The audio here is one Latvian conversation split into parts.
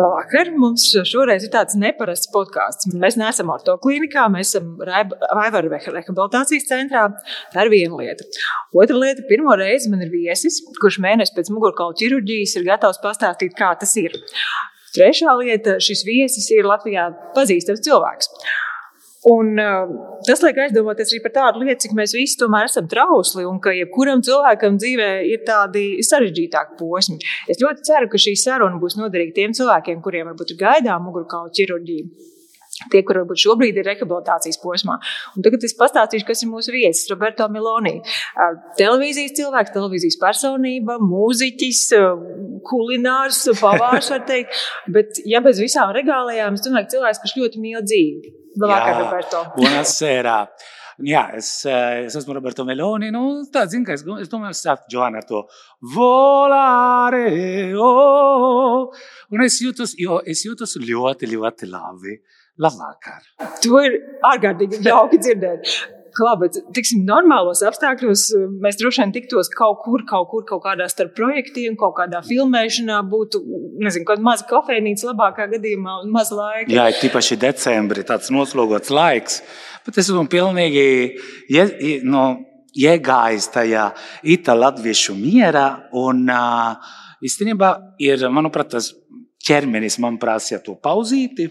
Labvakar! Mums šoreiz ir tāds neparasts podkāsts. Mēs neesam ortoklinikā, mēs esam Vaivara rehabilitācijas centrā. Tā ir viena lieta. Otra lieta, pirmo reizi man ir viesis, kurš mēnesi pēc mugurkaula ķirurģijas ir gatavs pastāstīt, kā tas ir. Trešā lieta, šis viesis ir Latvijā pazīstams cilvēks. Un, uh, tas liek aizdomāties arī par tādu lietu, cik mēs visi tomēr esam trausli un ka jebkuram cilvēkam dzīvē ir tādi sarežģītāki posmi. Es ļoti ceru, ka šī saruna būs noderīga tiem cilvēkiem, kuriem varbūt ir gaidām mugurkaula ķirurģija. Tie, kur varbūt šobrīd ir rehabilitācijas posmā. Un tagad es pastāstīšu, kas ir mūsu viesis, Roberto Miloni. Televīzijas cilvēks, televīzijas personība, mūziķis, kulinārs, pavārs, var teikt. Bet, ja bez visām regālijām, es domāju, ka cilvēks, kurš ļoti mīl dzīvi. Labvakar, Roberto. Buonasera. Jā, es, es esmu Roberto Meloni. Nu, tā, zin, es, es domāju, es sāku Joana ar to volare. Oh. Un es jūtos, jo es jūtos ļoti, ļoti labi. Labvakar. To ir ārkārtīgi jauki dzirdēt. Klā, bet, tiksim, normālos apstākļos mēs droši vien tiktos kaut kur, kaut kur, kaut kādā starp projektiem, kaut kādā filmēšanā, būtu, nezinu, kaut kāda maza kafejnīca labākā gadījumā un maz laika. Jā, tīpaši decembrī tāds noslogots laiks, bet es esmu pilnīgi, ja, no, iegājis tajā itāļu mierā un īstenībā ir, manuprāt, tas ķermenis man prasīja to pauzīti.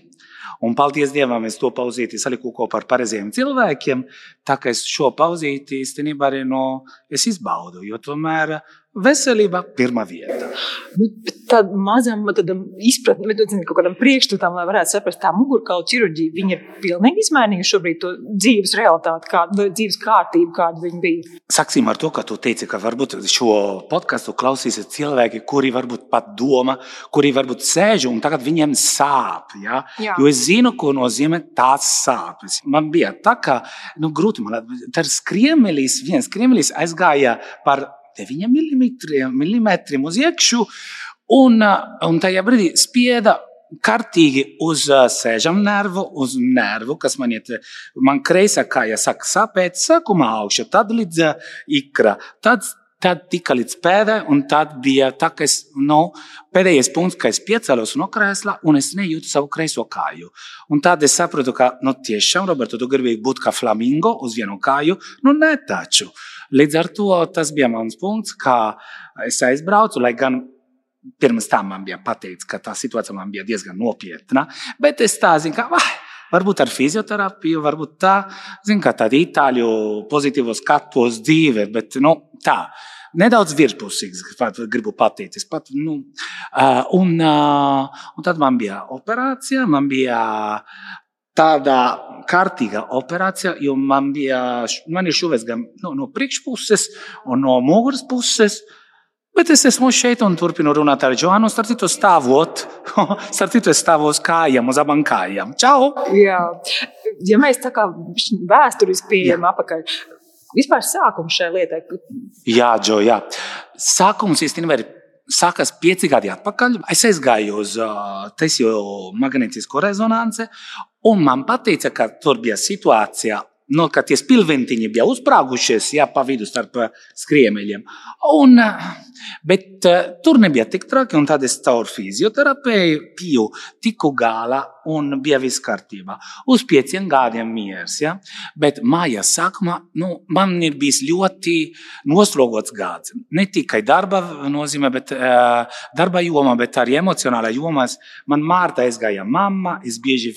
Un paldies Dievam, es to pauzīti saliku kopā ar pareiziem cilvēkiem. Tā kā es šo pauzīti īstenībā arī no, es izbaudu, jo tomēr veselība pirmā vieta. Tādam mazam izpratnēm, kaut kādam priekšstatam, lai varētu saprast, tā mugurkaula ķirurģija, viņa ir pilnīgi izmainījusi šobrīd to dzīves realitāti, kāda dzīves kārtība, kāda viņa bija. Sāksim ar to, ka tu teici, ka varbūt šo podkāstu klausīsies cilvēki, kuri varbūt pat domā, kuri varbūt sēž un tagad viņiem sāp. Ja? Jā. Jo es zinu, ko nozīmē tās sāpes. Man bija tā, ka nu, grūti man, tā ir skriemelis, viens skriemelis aizgāja par 9 mm uz iekšā, un, un tajā brīdī spieda kārtīgi uz sēžam nervu, uz nervu, kas man iet, man kreisā kāja saka sāpēt, sākumā augšā, tad līdz ikra, tad, tad tika līdz pēdai, un tad bija tā, ka es, nu, pēdējais punkts, ka es piecēlos no krēsla, un es nejūtu savu kreiso kāju. Un tad es sapratu, ka, nu, tiešām, Roberto, tu gribēji būt kā flamingo uz vienu kāju, nu, ne taču. Līdz ar to tas bija mans punkts, kā es aizbraucu, lai gan pirms tam man bija pateikts, ka tā situācija man bija diezgan nopietna. Bet es tā zinu, ka ah, varbūt ar fizioterapiju, varbūt tā, zinu, ka tāda itāļu pozitīvo skatu uz dzīvi, bet nu, tā. Nedaudz virspusīgs, gribu pateikt. Pat, nu, un, un tad man bija operācija, man bija tāda kārtīga operācija, jo man bija, man ir šuvēs gan no, no priekšpuses un no muguras puses. Bet es esmu šeit un turpinu runāt ar Joanu. Starp citu, stāvot, starp citu, stāvu uz kājām, uz abām kājām. Čau! Jā, ja mēs tā kā vēsturiski pieejam apakaļ. Vispār sākums šai lietai. Jā, Džo, jā. Sākums īstenībā ir sākās pieci gadi atpakaļ. Es aizgāju uz uh, Tesiju magnētisko rezonanci, Un man pateica, ka tur bija situācija, nu, ka tie spilventiņi bija uzsprāgušies jā, pa vidu starp skriemeļiem. Un, bet uh, tur nebija tik traki, un tad es caur fizioterapiju tiku galā un bija viss kārtībā. Uz pieciem gadiem miers. Ja? Bet mājas sākumā nu, man ir bijis ļoti noslogots gads. Ne tikai darba nozīmē, bet uh, darba jomā, bet arī emocionālā jomā. Man mārta aizgāja mamma, es bieži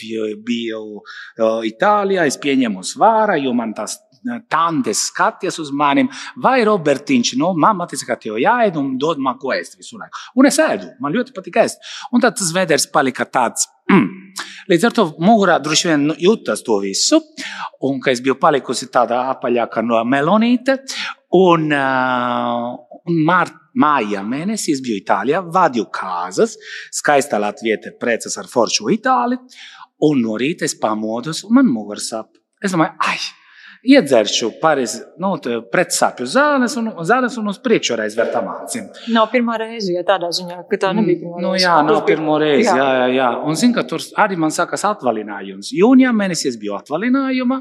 biju uh, Itālijā, es pieņemu svāra, jo man tas tantes skaties uz maniem, vai Robertiņš, nu, mamma teica, ka tev jāēd un dod man ko ēst visu laiku. Un es ēdu, man ļoti patīk ēst. Un tad tas veders palika tāds. Mm. Līdz ar to mugurā droši vien nu, jūtas to visu, un ka es biju palikusi tādā apaļākā no melonīte. Un, uh, un mār, māja mēnesī es biju Itālijā, vadīju kāzas, skaista latviete preces ar foršu itāli, un no rīta es pamodos, un man muguras sāp. Es domāju, ai! Iedzeršu pareizi nu, pretsāpju zāles un, zāles un uz priekšu reiz vērt amācim. Nav pirmā reize, ja tādā ziņā, ka tā nebija pirmā nu, reize. Jā, nav pirmā reize, jā, jā, jā. Un zinu, ka tur arī man sākas atvaļinājums. Jūnijā mēnesī es biju atvaļinājumā,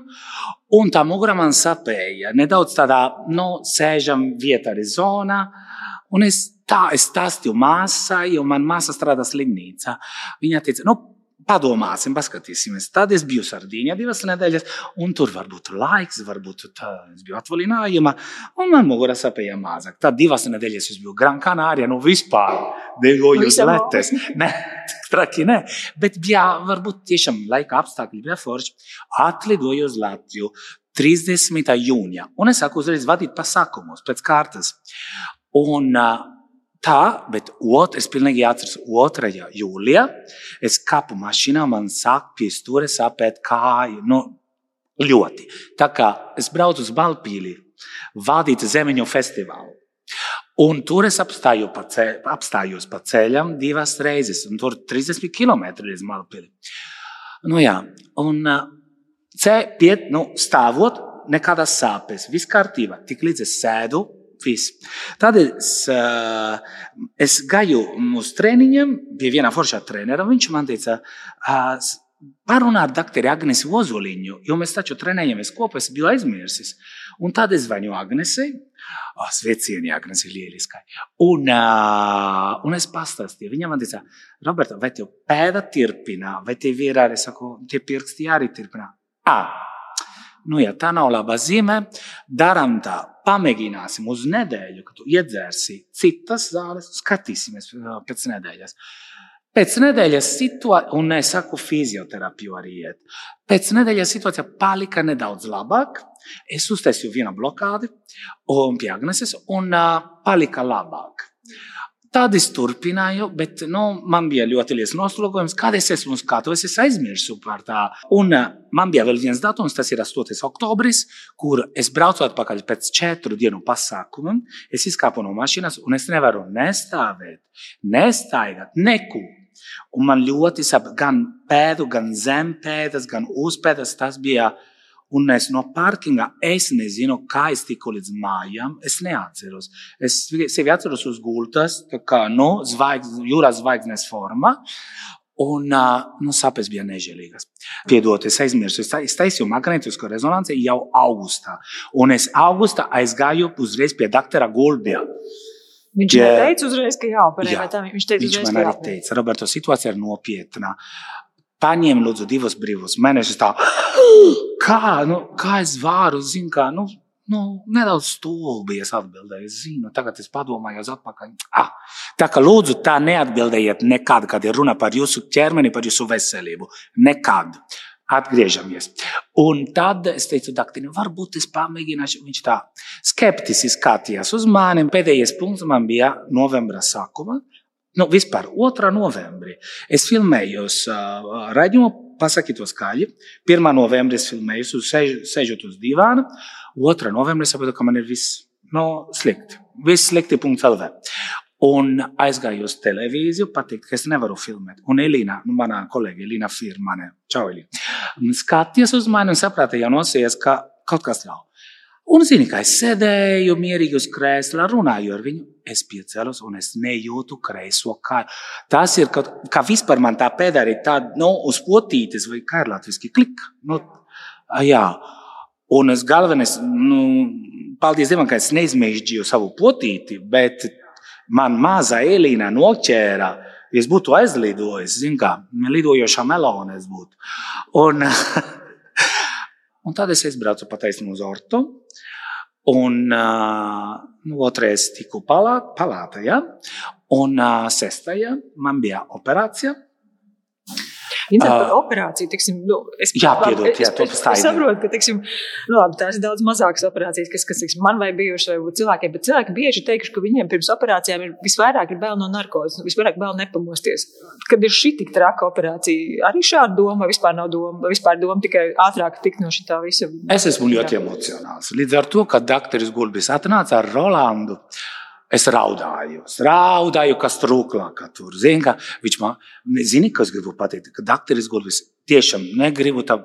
un tā mugura man sapēja. Nedaudz tādā, nu, sēžam vietā arī zonā. Un es tā, es stāstīju māsai, jo man māsa strādā slimnīcā. Viņa teica, nu, padomāsim, paskatīsimies. Tad es biju Sardīnijā divas nedēļas, un tur varbūt laiks, varbūt tā, es biju atvaļinājumā, un man mugura sāpēja mazāk. Tad divas nedēļas es biju Gran Canaria, nu vispār dejoju uz letes. Ne, traki, ne. Bet bija varbūt tiešām laika apstākļi bija forši. Atlidoju uz Latviju. 30. jūnijā, un es sāku uzreiz vadīt pasākumus pēc kārtas. Un, uh, Tā, bet ot, es pilnīgi atceros, 2. jūlijā es kāpu mašīnā, man sāk pie stūra sāpēt kāju. Nu, ļoti. Tā kā es braucu uz Balpīli, vadīt zemeņu festivālu. Un tur es apstāju pa ceļ, apstājos pa ceļam divas reizes, un tur 30 km līdz Balpīli. Nu, jā, un C, piet, nu, stāvot, nekādas sāpes, viss kārtībā. Tik līdz es sēdu Viss. Tad es, uh, es gāju uz treniņiem, pie viena foršā trenera. Viņš man teica, parunā ar doktoru Agnesi Ozoliņu, jo mēs taču trenējamies kopā, es biju aizmirsis. Un tad es zvanu Agnesei. Sveicieni, Agnese, lieliskai. Un, uh, un es pastāstīju. Viņa man teica, Roberta, vai tev pēda tirpina, vai tev ir arī, saku, tie pirksti arī tirpina? Ah, nu, ja tā nav laba zīme, darām tā, pamēģināsim uz nedēļu, kad tu iedzērsi citas zāles, skatīsimies pēc nedēļas. Pēc nedēļas situācija, un es saku, fizioterapiju arī iet. Pēc nedēļas situācija palika nedaudz labāk. Es uztaisīju vienu blokādi un pie Agneses, un uh, palika labāk. Tad es turpināju, bet nu, man bija ļoti liels noslogojums, kad es esmu skatuves, es aizmirsu par tā. Un uh, man bija vēl viens datums, tas ir 8. oktobris, kur es braucu atpakaļ pēc četru dienu pasākumiem. Es izkāpu no mašīnas un es nevaru nestāvēt, nestaigāt, neko. Un man ļoti sāp gan pēdu, gan zempēdas, gan uzpēdas. Tas bija uh, Un es no parkinga es nezinu, kā es tiku līdz mājām. Es neatceros. Es sevi atceros uz gultas, kā nu, zvaigz, jūras zvaigznes forma. Un nu, sāpes bija nežēlīgas. Piedod, es aizmirsu. Es taisīju magnētisko rezonanci jau augustā. Un es augustā aizgāju uzreiz pie doktora Gulbja. Viņš ja, teica uzreiz, ka jāoperē. Jā, viņš teica, viņš uzreiz, man arī teica, Roberto, situācija ir nopietna. Paņem, lūdzu, divus brīvus mēnešus. Tā, kā, nu, kā es varu, zinu, kā, nu, nu, nedaudz stulbi es atbildēju. Es zinu, tagad es padomāju, atpakaļ. Ah, tā kā lūdzu, tā neatbildējiet nekad, kad ir runa par jūsu ķermeni, par jūsu veselību. Nekad. Atgriežamies. Un tad es teicu, Daktīna, varbūt es pamēģināšu. Viņš tā skeptiski skatījās uz mani. Pēdējais punkts man bija novembra sākuma. Nu, vispār 2. novembrī es filmēju uh, raidījumu, pasakiet to skaļi. 1. novembrī es filmēju, sež, sēžot uz divāna. 2. novembrī es saprotu, ka man ir viss no, nu, slikti. Viss slikti, punkts LV. Un aizgāju uz televīziju, pateikt, ka es nevaru filmēt. Un Elīna, nu, manā kolēģe, Elīna Firmane, čau, Elīna, skatījās uz mani un saprata, jau nosies, ka kaut kas nav. Un, zini, kā es sēdēju mierīgi uz krēsla, runāju ar viņu. Es piecēlos un es nejūtu kreiso kāju. Tas ir kaut kā vispār man tā pēda arī tāda, nu, uz potītes vai kā ir latviski klik. Nu, jā. Un es galvenais, nu, paldies Dievam, ka es neizmēģināju savu potīti, bet man mazā Elīna noķēra. Es būtu aizlidojis, zinu, kā lidojošā melona es būtu. Un, Un tad es aizbraucu pa taisnu uz Ortu. Un uh, nu, otrais tiku palāta, palāta ja? un uh, sestajā man bija operācija. Interesanti par operāciju. Tiksim, nu, es, jā, piedod, jā, es, es, es saprotu, ka tiksim, nu, labi, tās ir daudz mazākas operācijas, kas, kas tiksim, man vai bijušas, vai cilvēkiem, bet cilvēki bieži teikuši, ka viņiem pirms operācijām ir visvairāk ir bail no narkozes, visvairāk bail nepamosties. Kad ir šī tik traka operācija, arī šāda doma, vispār nav doma, vispār doma tikai ātrāk tikt no šī tā visa. Es esmu ļoti emocionāls. Līdz ar to, ka doktoris Gulbis atnāca ar Rolandu. Es raudāju, es raudāju, kas trūklākā tur. Zini, ka viņš man, zini, kas gribu pateikt, ka doktoris Gulbis tiešām negribu tā,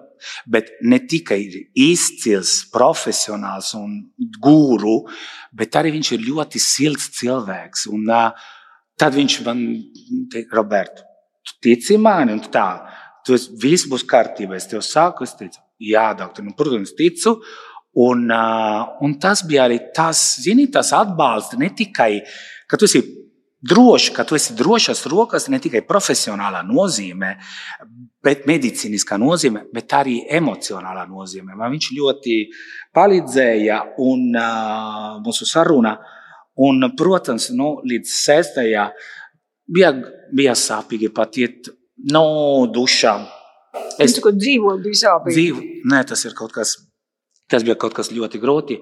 bet ne tikai ir izcils, profesionāls un guru, bet arī viņš ir ļoti silts cilvēks. Un uh, tad viņš man teica, Roberto, tu tici mani un tā, tu viss būs kārtībā. Es tev saku, es teicu, jā, doktor, nu, protams, ticu. Un, un tas bija arī tas, zini, tas atbalsts ne tikai, ka tu esi droši, ka tu esi drošas rokas ne tikai profesionālā nozīmē, bet medicīniskā nozīmē, bet arī emocionālā nozīmē. Man viņš ļoti palīdzēja un uh, mūsu saruna. Un, protams, nu, līdz sestajā bija, bija sāpīgi pat iet no dušām. Es tikai dzīvoju, bija sāpīgi. Dzīvo, nē, tas ir kaut kas Tas bija kaut kas ļoti grūti.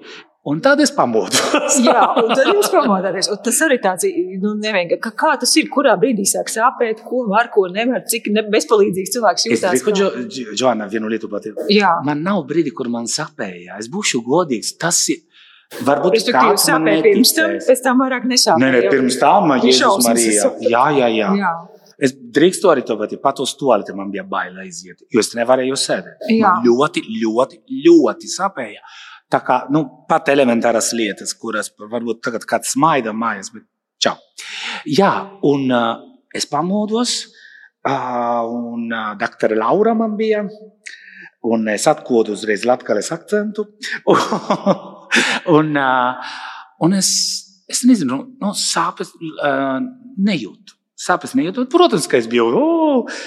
Un tad es pamodos. Jā, un tad jūs pamodāties. Un tas arī tāds nu, nevienkārši. Kā, kā tas ir, kurā brīdī sāk sāpēt, ko var, ko nevar, cik ne, bezpalīdzīgs cilvēks jūtas. Es gribu, kā... Džoana, vienu lietu pateikt. Jā. Man nav brīdi, kur man sāpēja. Es būšu godīgs. Tas ir. Varbūt tas ir sāpēs pirms tam, pēc tam vairāk nesāpēja. Nē, nē, pirms tam, Jēzus Marija. Jā, jā, jā. jā. Es drīkstu arī to pateikt, pat uz to lietu man bija bail aiziet, jo es nevarēju sēdēt. Man ļoti, ļoti, ļoti sāpēja. Tā kā nu, pat elementāras lietas, kuras varbūt tagad kāds smaida mājās, bet čau. Jā, un uh, es pamodos, uh, un uh, doktora Laura man bija, un es atkodu uzreiz latgales akcentu. un, uh, un es, es nezinu, nu, sāpes uh, nejūtu. Sāpes nejūtot. Protams, ka es biju. Oh,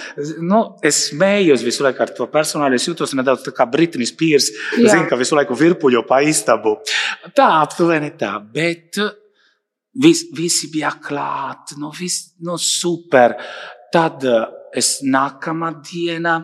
nu, es smējos visu laiku ar to personālu. Es jūtos nedaudz tā kā Britnijas Pīrs. Zinu, ka visu laiku virpuļo pa istabu. Tā aptuveni tā. Bet vis, visi bija klāt. Nu, vis, nu, super. Tad es nākamā diena.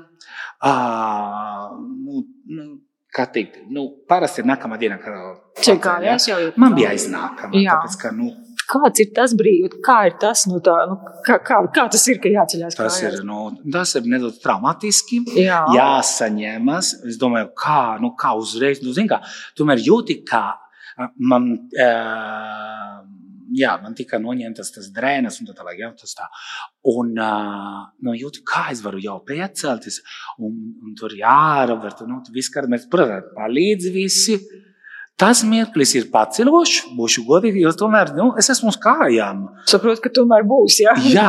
Uh, nu, nu, kā teikt, nu, parasti ir nākamā diena, kad Čekājās, ja? man bija aiznākama. Tāpēc, ka, nu, kāds ir tas brīdis, kā ir tas, nu, tā, nu, kā, kā, kā tas ir, ka jāceļās? Tas kājās? ir, nu, tas ir nedaudz traumatiski. Jā. Jāsaņemas. Es domāju, kā, nu, kā uzreiz, nu, zini, kā, tomēr jūti, kā man. Uh, jā, man tika noņemtas tas drēnas un tā tālāk. Jā, tas tā. Un uh, nu, jūtu, kā es varu jau piecelties, un, un tur jārabert, nu, viss, kā mēs, protams, palīdz visi. Tas mirklis ir paceļošs, būšu godīgi, jo tomēr nu, es esmu uz kājām. Saprotu, ka tomēr būs. Jā, jā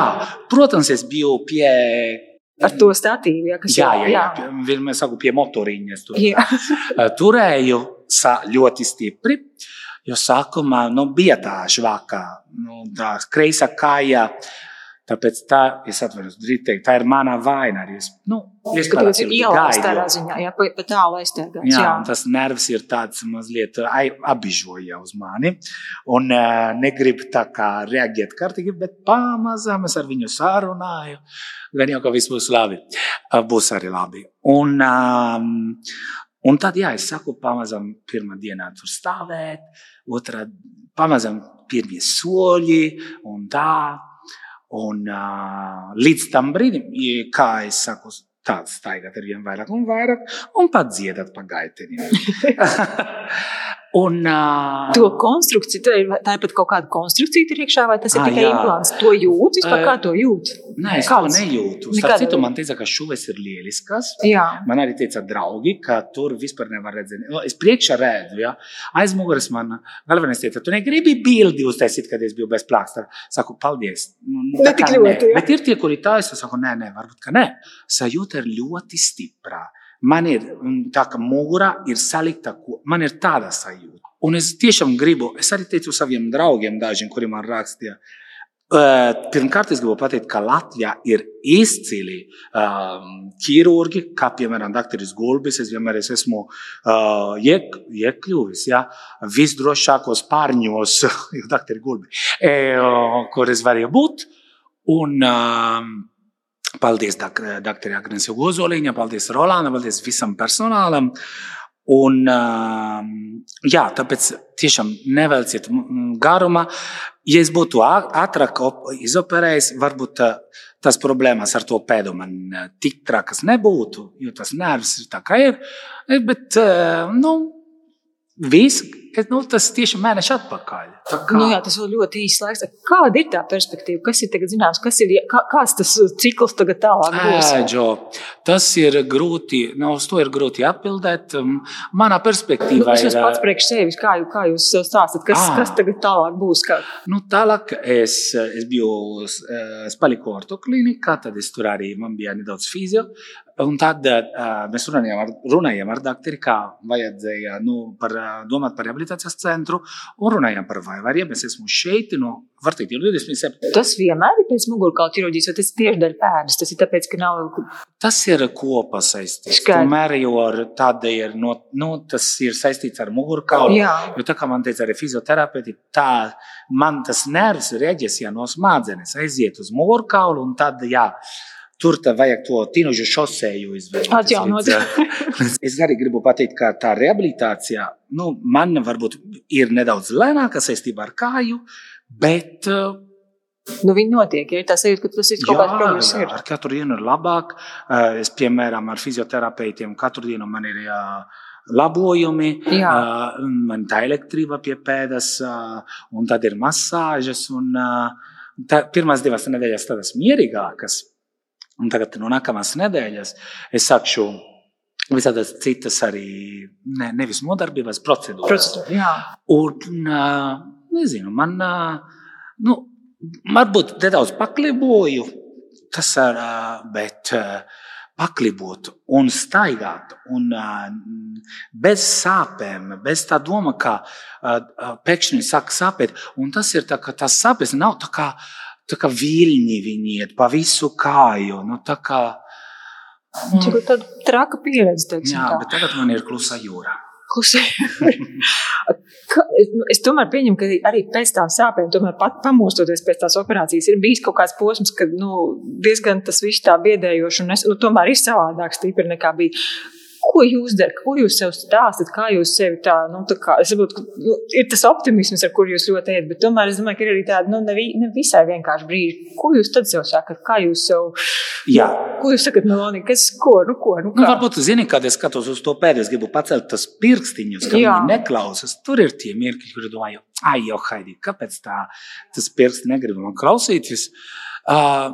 protams, es biju pie. Ar to statīvu, ja, kas jā, jā, jā. jā. Vienmēr saku pie motoriņa. Tur, turēju ļoti stipri, jo sākumā nu, bija tā žvaka, nu, tā kreisa kāja. Tāpēc tā, es atvainojos, teikt, tā ir mana vaina. Arī es, nu, es kā tāds ielādes tādā ziņā, jā, pa, pa tālu aiztērgāts. Jā, jā. tas nervs ir tāds mazliet abižoja uz mani. Un uh, negrib tā kā reaģēt kārtīgi, bet pamazām es ar viņu sārunāju. Gan jau, ka viss būs labi. Būs arī labi. Un, um, un tad, jā, es saku, pamazām pirmā dienā tur stāvēt, otrā pamazām pirmie soļi un tā. Un, uh, līdz tam brīdim, kā es saku, tāds staigāt ar vien vairāk un vairāk, un pat dziedāt pa gaiteniem. Un, uh, to konstrukciju, tā ir, tā ir pat kaut kāda konstrukcija tur iekšā, vai tas ir à, tikai jā. implants? To jūt, vispār kā to jūt? Nē, es Kāds? to nejūtu. Starp citu, man teica, ka šuves ir lieliskas. Jā. Man arī teica draugi, ka tur vispār nevar redzēt. Es priekšā redzu, ja? aiz muguras man galvenais teica, tu negribi bildi uztaisīt, kad es biju bez plākstara. Saku, paldies. Nu, ne tik ļoti. Bet ir tie, kuri tā, es saku, nē, nē, varbūt, ka nē. Sajūta ir ļoti stiprā. Man ir tā, ka mugura ir salikta, man ir tāda sajūta. Un es tiešām gribu, es arī teicu saviem draugiem, dažiem, kuriem man rakstīja, Pirmkārt, es gribu pateikt, ka Latvijā ir izcili um, ķirurgi, kā piemēram Dr. Gulbis. Es vienmēr es esmu uh, iek, iekļuvis ja, visdrošākos pārņos, Dr. Gulbi, e, kur es varēju būt. Un, um, Paldies doktorai Agnēsai Gozoliņai, paldies Rolandam, paldies visam personālam. Un, jā, tāpēc tiešām nevelciet garumā. Ja es būtu ātrāk izoperējis, varbūt tas problēmas ar to pēdu man tik trakas nebūtu, jo tas nervs ir tā kā ir. Bet, nu, viss nu, tas tieši mēneši atpakaļ. Nu, jā, tas ir ļoti īsts laiks. Kāda ir tā perspektīva? Kas ir tagad zināms? Kas ir, kā, kāds tas cikls tagad tālāk būs? Ēģo, tas ir grūti, nu, uz to ir grūti atbildēt. Um, manā perspektīvā nu, ir... pats priekš sevis, kā, kā jūs stāstat, kas, à, kas tagad tālāk būs? Kā? Nu, tālāk es, es biju, es paliku ortoklinikā, tad es tur arī, man bija nedaudz fizio. Un tad uh, mēs runājām ar, runājām ar doktoru, kā vajadzēja nu, par, domāt par rehabilitācijas centru, un runājām par vaivariem. Es esmu šeit, no var teikt, jau 27. Tas vienmēr ir pēc mugurkaula ķirurģijas, vai tas ir tieši dēļ pēdas? Tas ir tāpēc, ka nav. Tas ir kopā saistīts. Tomēr jau tāda ir, no, nu, tas ir saistīts ar mugurkaulu. Jā. Jo tā kā man teica arī fizioterapeiti, tā man tas nervs reģis, ja no smadzenes aiziet uz mugurkaulu un tad, jā. Tur vajag to tīnužu šoseju izveidot. Atjaunot. es arī gribu pateikt, ka tā rehabilitācija nu, man varbūt ir nedaudz lēnāka saistībā ar kāju, bet Nu, viņi notiek, ja ir tā sajūta, ka tas ir kaut kāds progress. Jā, ar katru dienu ir labāk. Es, piemēram, ar fizioterapeitiem katru dienu man ir jā, labojumi, jā. man tā elektrība pie pēdas, un tad ir masāžas. Un, tā, pirmās divas nedēļas tādas mierīgākas. Un tagad, no nākamās nedēļas, es sākšu visādas citas arī ne, nevis nodarbības procedūras. Procedūra, jā. un, nezinu, man, nu, varbūt nedaudz pakliboju, tas ar, bet paklibot un staigāt un bez sāpēm, bez tā doma, ka pēkšņi sāk sāpēt. Un tas ir tā, ka tas sāpes nav tā kā tā kā viļņi viņi iet pa visu kāju. Nu, tā kā, nu, tā ir traka pieredze. Jā, tā. bet tagad man ir klusa jūra. Klusa nu, es tomēr pieņemu, ka arī pēc tam sāpēm, tomēr pat pamostoties pēc tās operācijas, ir bijis kaut kāds posms, kad nu, diezgan tas viss tā biedējoši un es, nu, tomēr ir savādāk stipri nekā bija ko jūs darat, ko jūs sev stāstat, kā jūs sevi tā, nu, tā kā, es saprotu, ka nu, ir tas optimisms, ar kur jūs ļoti ejat, bet tomēr es domāju, ka ir arī tāda, nu, ne, ne visai vienkārši brīži. Ko jūs tad sev sakat, kā jūs sev, Jā. ko jūs sakat, Meloni, kas, ko, nu, ko, nu, kā? Nu, varbūt, zini, kad es skatos uz to pēdējos, gribu pacelt tas pirkstiņus, ka Jā. viņi neklausas, tur ir tie mirkļi, kuri domāju, ai, jau, Haidī, kāpēc tā, tas pirksti negrib man klausīties? Uh,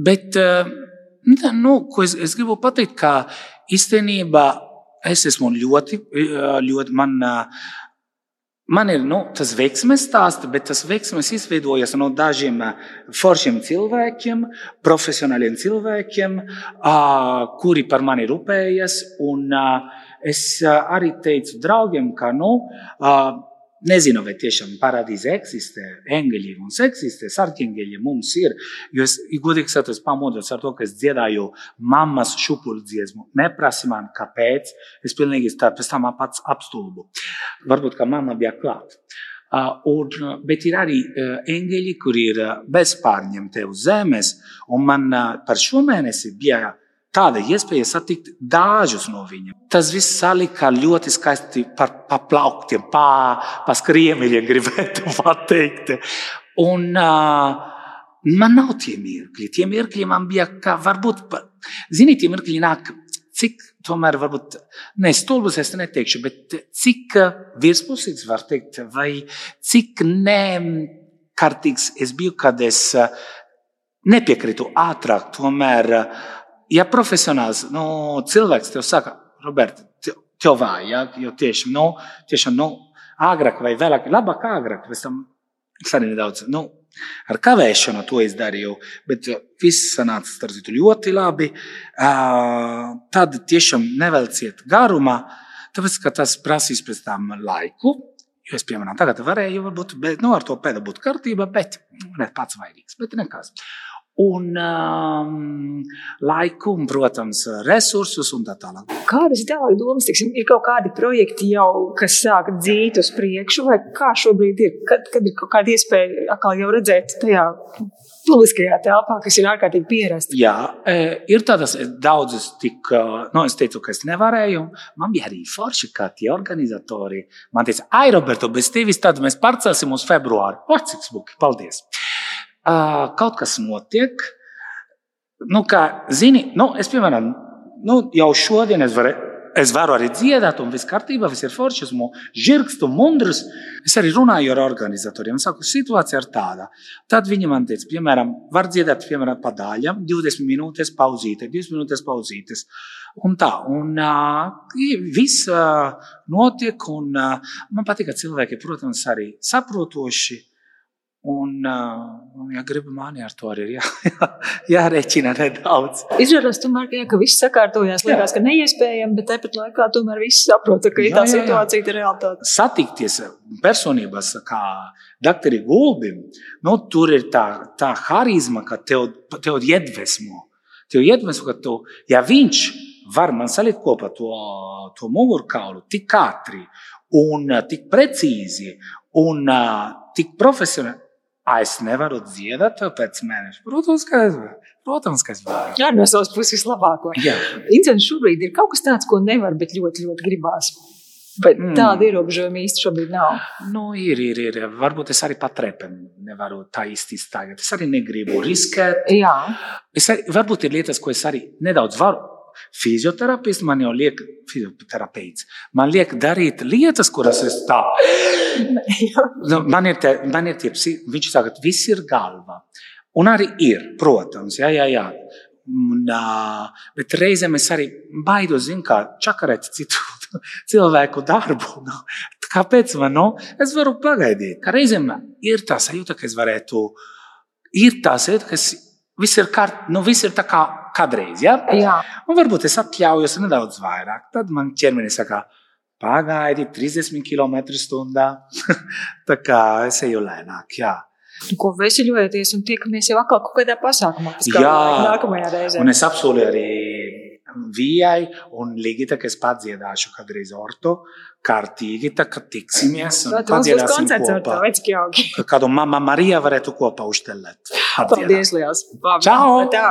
bet, uh, nu, ko es, es gribu pateikt, ka īstenībā es esmu ļoti, ļoti man, man ir nu, tas veiksmes stāsts, bet tas veiksmes izveidojas no dažiem foršiem cilvēkiem, profesionāliem cilvēkiem, kuri par mani rūpējas. Un es arī teicu draugiem, ka nu, Nezinu, vai tiešām paradīze eksistē, eņģeļi mums eksistē, sarkaņģeļi mums ir. Jo es, godīgi sakot, pamodos ar to, ka es dziedāju mammas šupuļu dziesmu. Neprasi man, kāpēc. Es pilnīgi tā pēc tam pats apstulbu. Varbūt, ka mamma bija klāt. Uh, un, bet ir arī uh, eņģeļi, kur ir uh, bezpārņemti uz zemes. Un man uh, par šo mēnesi bija tāda iespēja satikt dažus no viņiem. Tas viss salika ļoti skaisti par paplauktiem, pa, pa skriemeļiem, gribētu pateikt. Un uh, man nav tie mirkļi. Tie mirkļi man bija, kā varbūt, zini, tie mirkļi nāk, cik tomēr varbūt, ne stulbus es neteikšu, bet cik virspusīgs var teikt, vai cik nekārtīgs es biju, kad es nepiekrītu ātrāk, tomēr ja profesionāls nu, cilvēks tev saka, Roberta, tev vajag, ja, jo tieši, nu, tiešām, nu, agrāk vai vēlāk, labāk agrāk, pēc tam es arī nedaudz, nu, ar kavēšanu to izdarīju, bet viss sanāca starp citu ļoti labi. Tad tiešām nevelciet garumā, tāpēc, ka tas prasīs pēc tam laiku, Jo es, piemēram, tagad varēju, varbūt, bet, nu, ar to pēdu būt kārtībā, bet ne pats vainīgs, bet nekas un um, laiku, un, protams, resursus un tā tālāk. Kādas tālāk domas? Tiksim, ir kaut kādi projekti jau, kas sāk dzīt uz priekšu, vai kā šobrīd ir? Kad, kad ir kaut kāda iespēja atkal jau redzēt tajā publiskajā telpā, kas ir ārkārtīgi pierasta? Jā, e, ir tādas daudzas, tik, nu, es teicu, ka es nevarēju. Man bija arī forši, kā tie organizatori. Man teica, ai, Roberto, bez tevis tad mēs pārcelsim uz februāru. O, cik smuki, paldies! Kaut kas notiek. Nu, kā, zini, nu, es, piemēram, nu, jau šodien es varu, es varu arī dziedāt, un viss kārtībā, viss ir forši, esmu žirgs un mundrs. Es arī runāju ar organizatoriem. Es saku, situācija ir tāda. Tad viņi man teica, piemēram, var dziedāt, piemēram, pa daļām, 20 minūtes pauzīte, 20 minūtes pauzītes. Un tā, un uh, viss uh, notiek, un uh, man patīk, ka cilvēki, protams, arī saprotoši Un, uh, ja gribi mani ar to arī ir jā, jā, jārēķina nedaudz. Izrādās, tomēr, ka, jā, ka viss sakārtojās. Liekas, ka neiespējami, bet tāpat laikā tomēr viss saprot, ka jā, tā jā, situācija ir realitāte. Satikties personībās, kā doktori Gulbim, nu, tur ir tā, tā harizma, ka tev, tev iedvesmo. Tev iedvesmo, ka tu, ja viņš var man salikt kopā to, to mugurkaulu tik ātri un tik precīzi un uh, tik profesionāli, Es nevaru dziedāt pēc mēneša. Protams, ka es varu. Protams, ka es varu. Jā, no savas puses vislabāko. Incidents šobrīd ir kaut kas tāds, ko nevar, bet ļoti, ļoti gribās. Bet mm. tāda ierobežojuma īsti šobrīd nav. Nu, ir, ir, ir. Varbūt es arī pat repam nevaru tā īsti iztaigāt. Es arī negribu riskēt. Jā. Es arī, varbūt ir lietas, ko es arī nedaudz varu Fizioterapists man jau liek, fizioterapeits, man liek darīt lietas, kuras es tā. nu, man ir tie, man ir tie, viņš saka, ka viss ir galva. Un arī ir, protams, jā, jā, jā. Un, uh, bet reizēm es arī baidos, zinu, kā čakarēt citu cilvēku darbu. Nu, kāpēc man? Nu, es varu pagaidīt. Ka reizēm ir tā sajūta, ka es varētu, ir tā sajūta, ka es Viss ir, kārt, nu, viss ir tā kā kādreiz. Ja? Jā. Un varbūt es atļaujos nedaudz vairāk. Tad man ķermenis saka, pagaidi 30 km/h. tā kā es eju lēnāk. Jā. Nu, ko veseļojaties un tiekamies jau atkal kaut kādā pasākumā. Jā, nākamajā reizē. Un es apsolu arī Vijai un Ligita, kas padziedāšu kādreiz orto, kārtīgi, tā kā tiksimies un padziedāsim kopā. Kādu mamma Marija varētu kopā uztelēt. Paldies liels! Čau! Tā.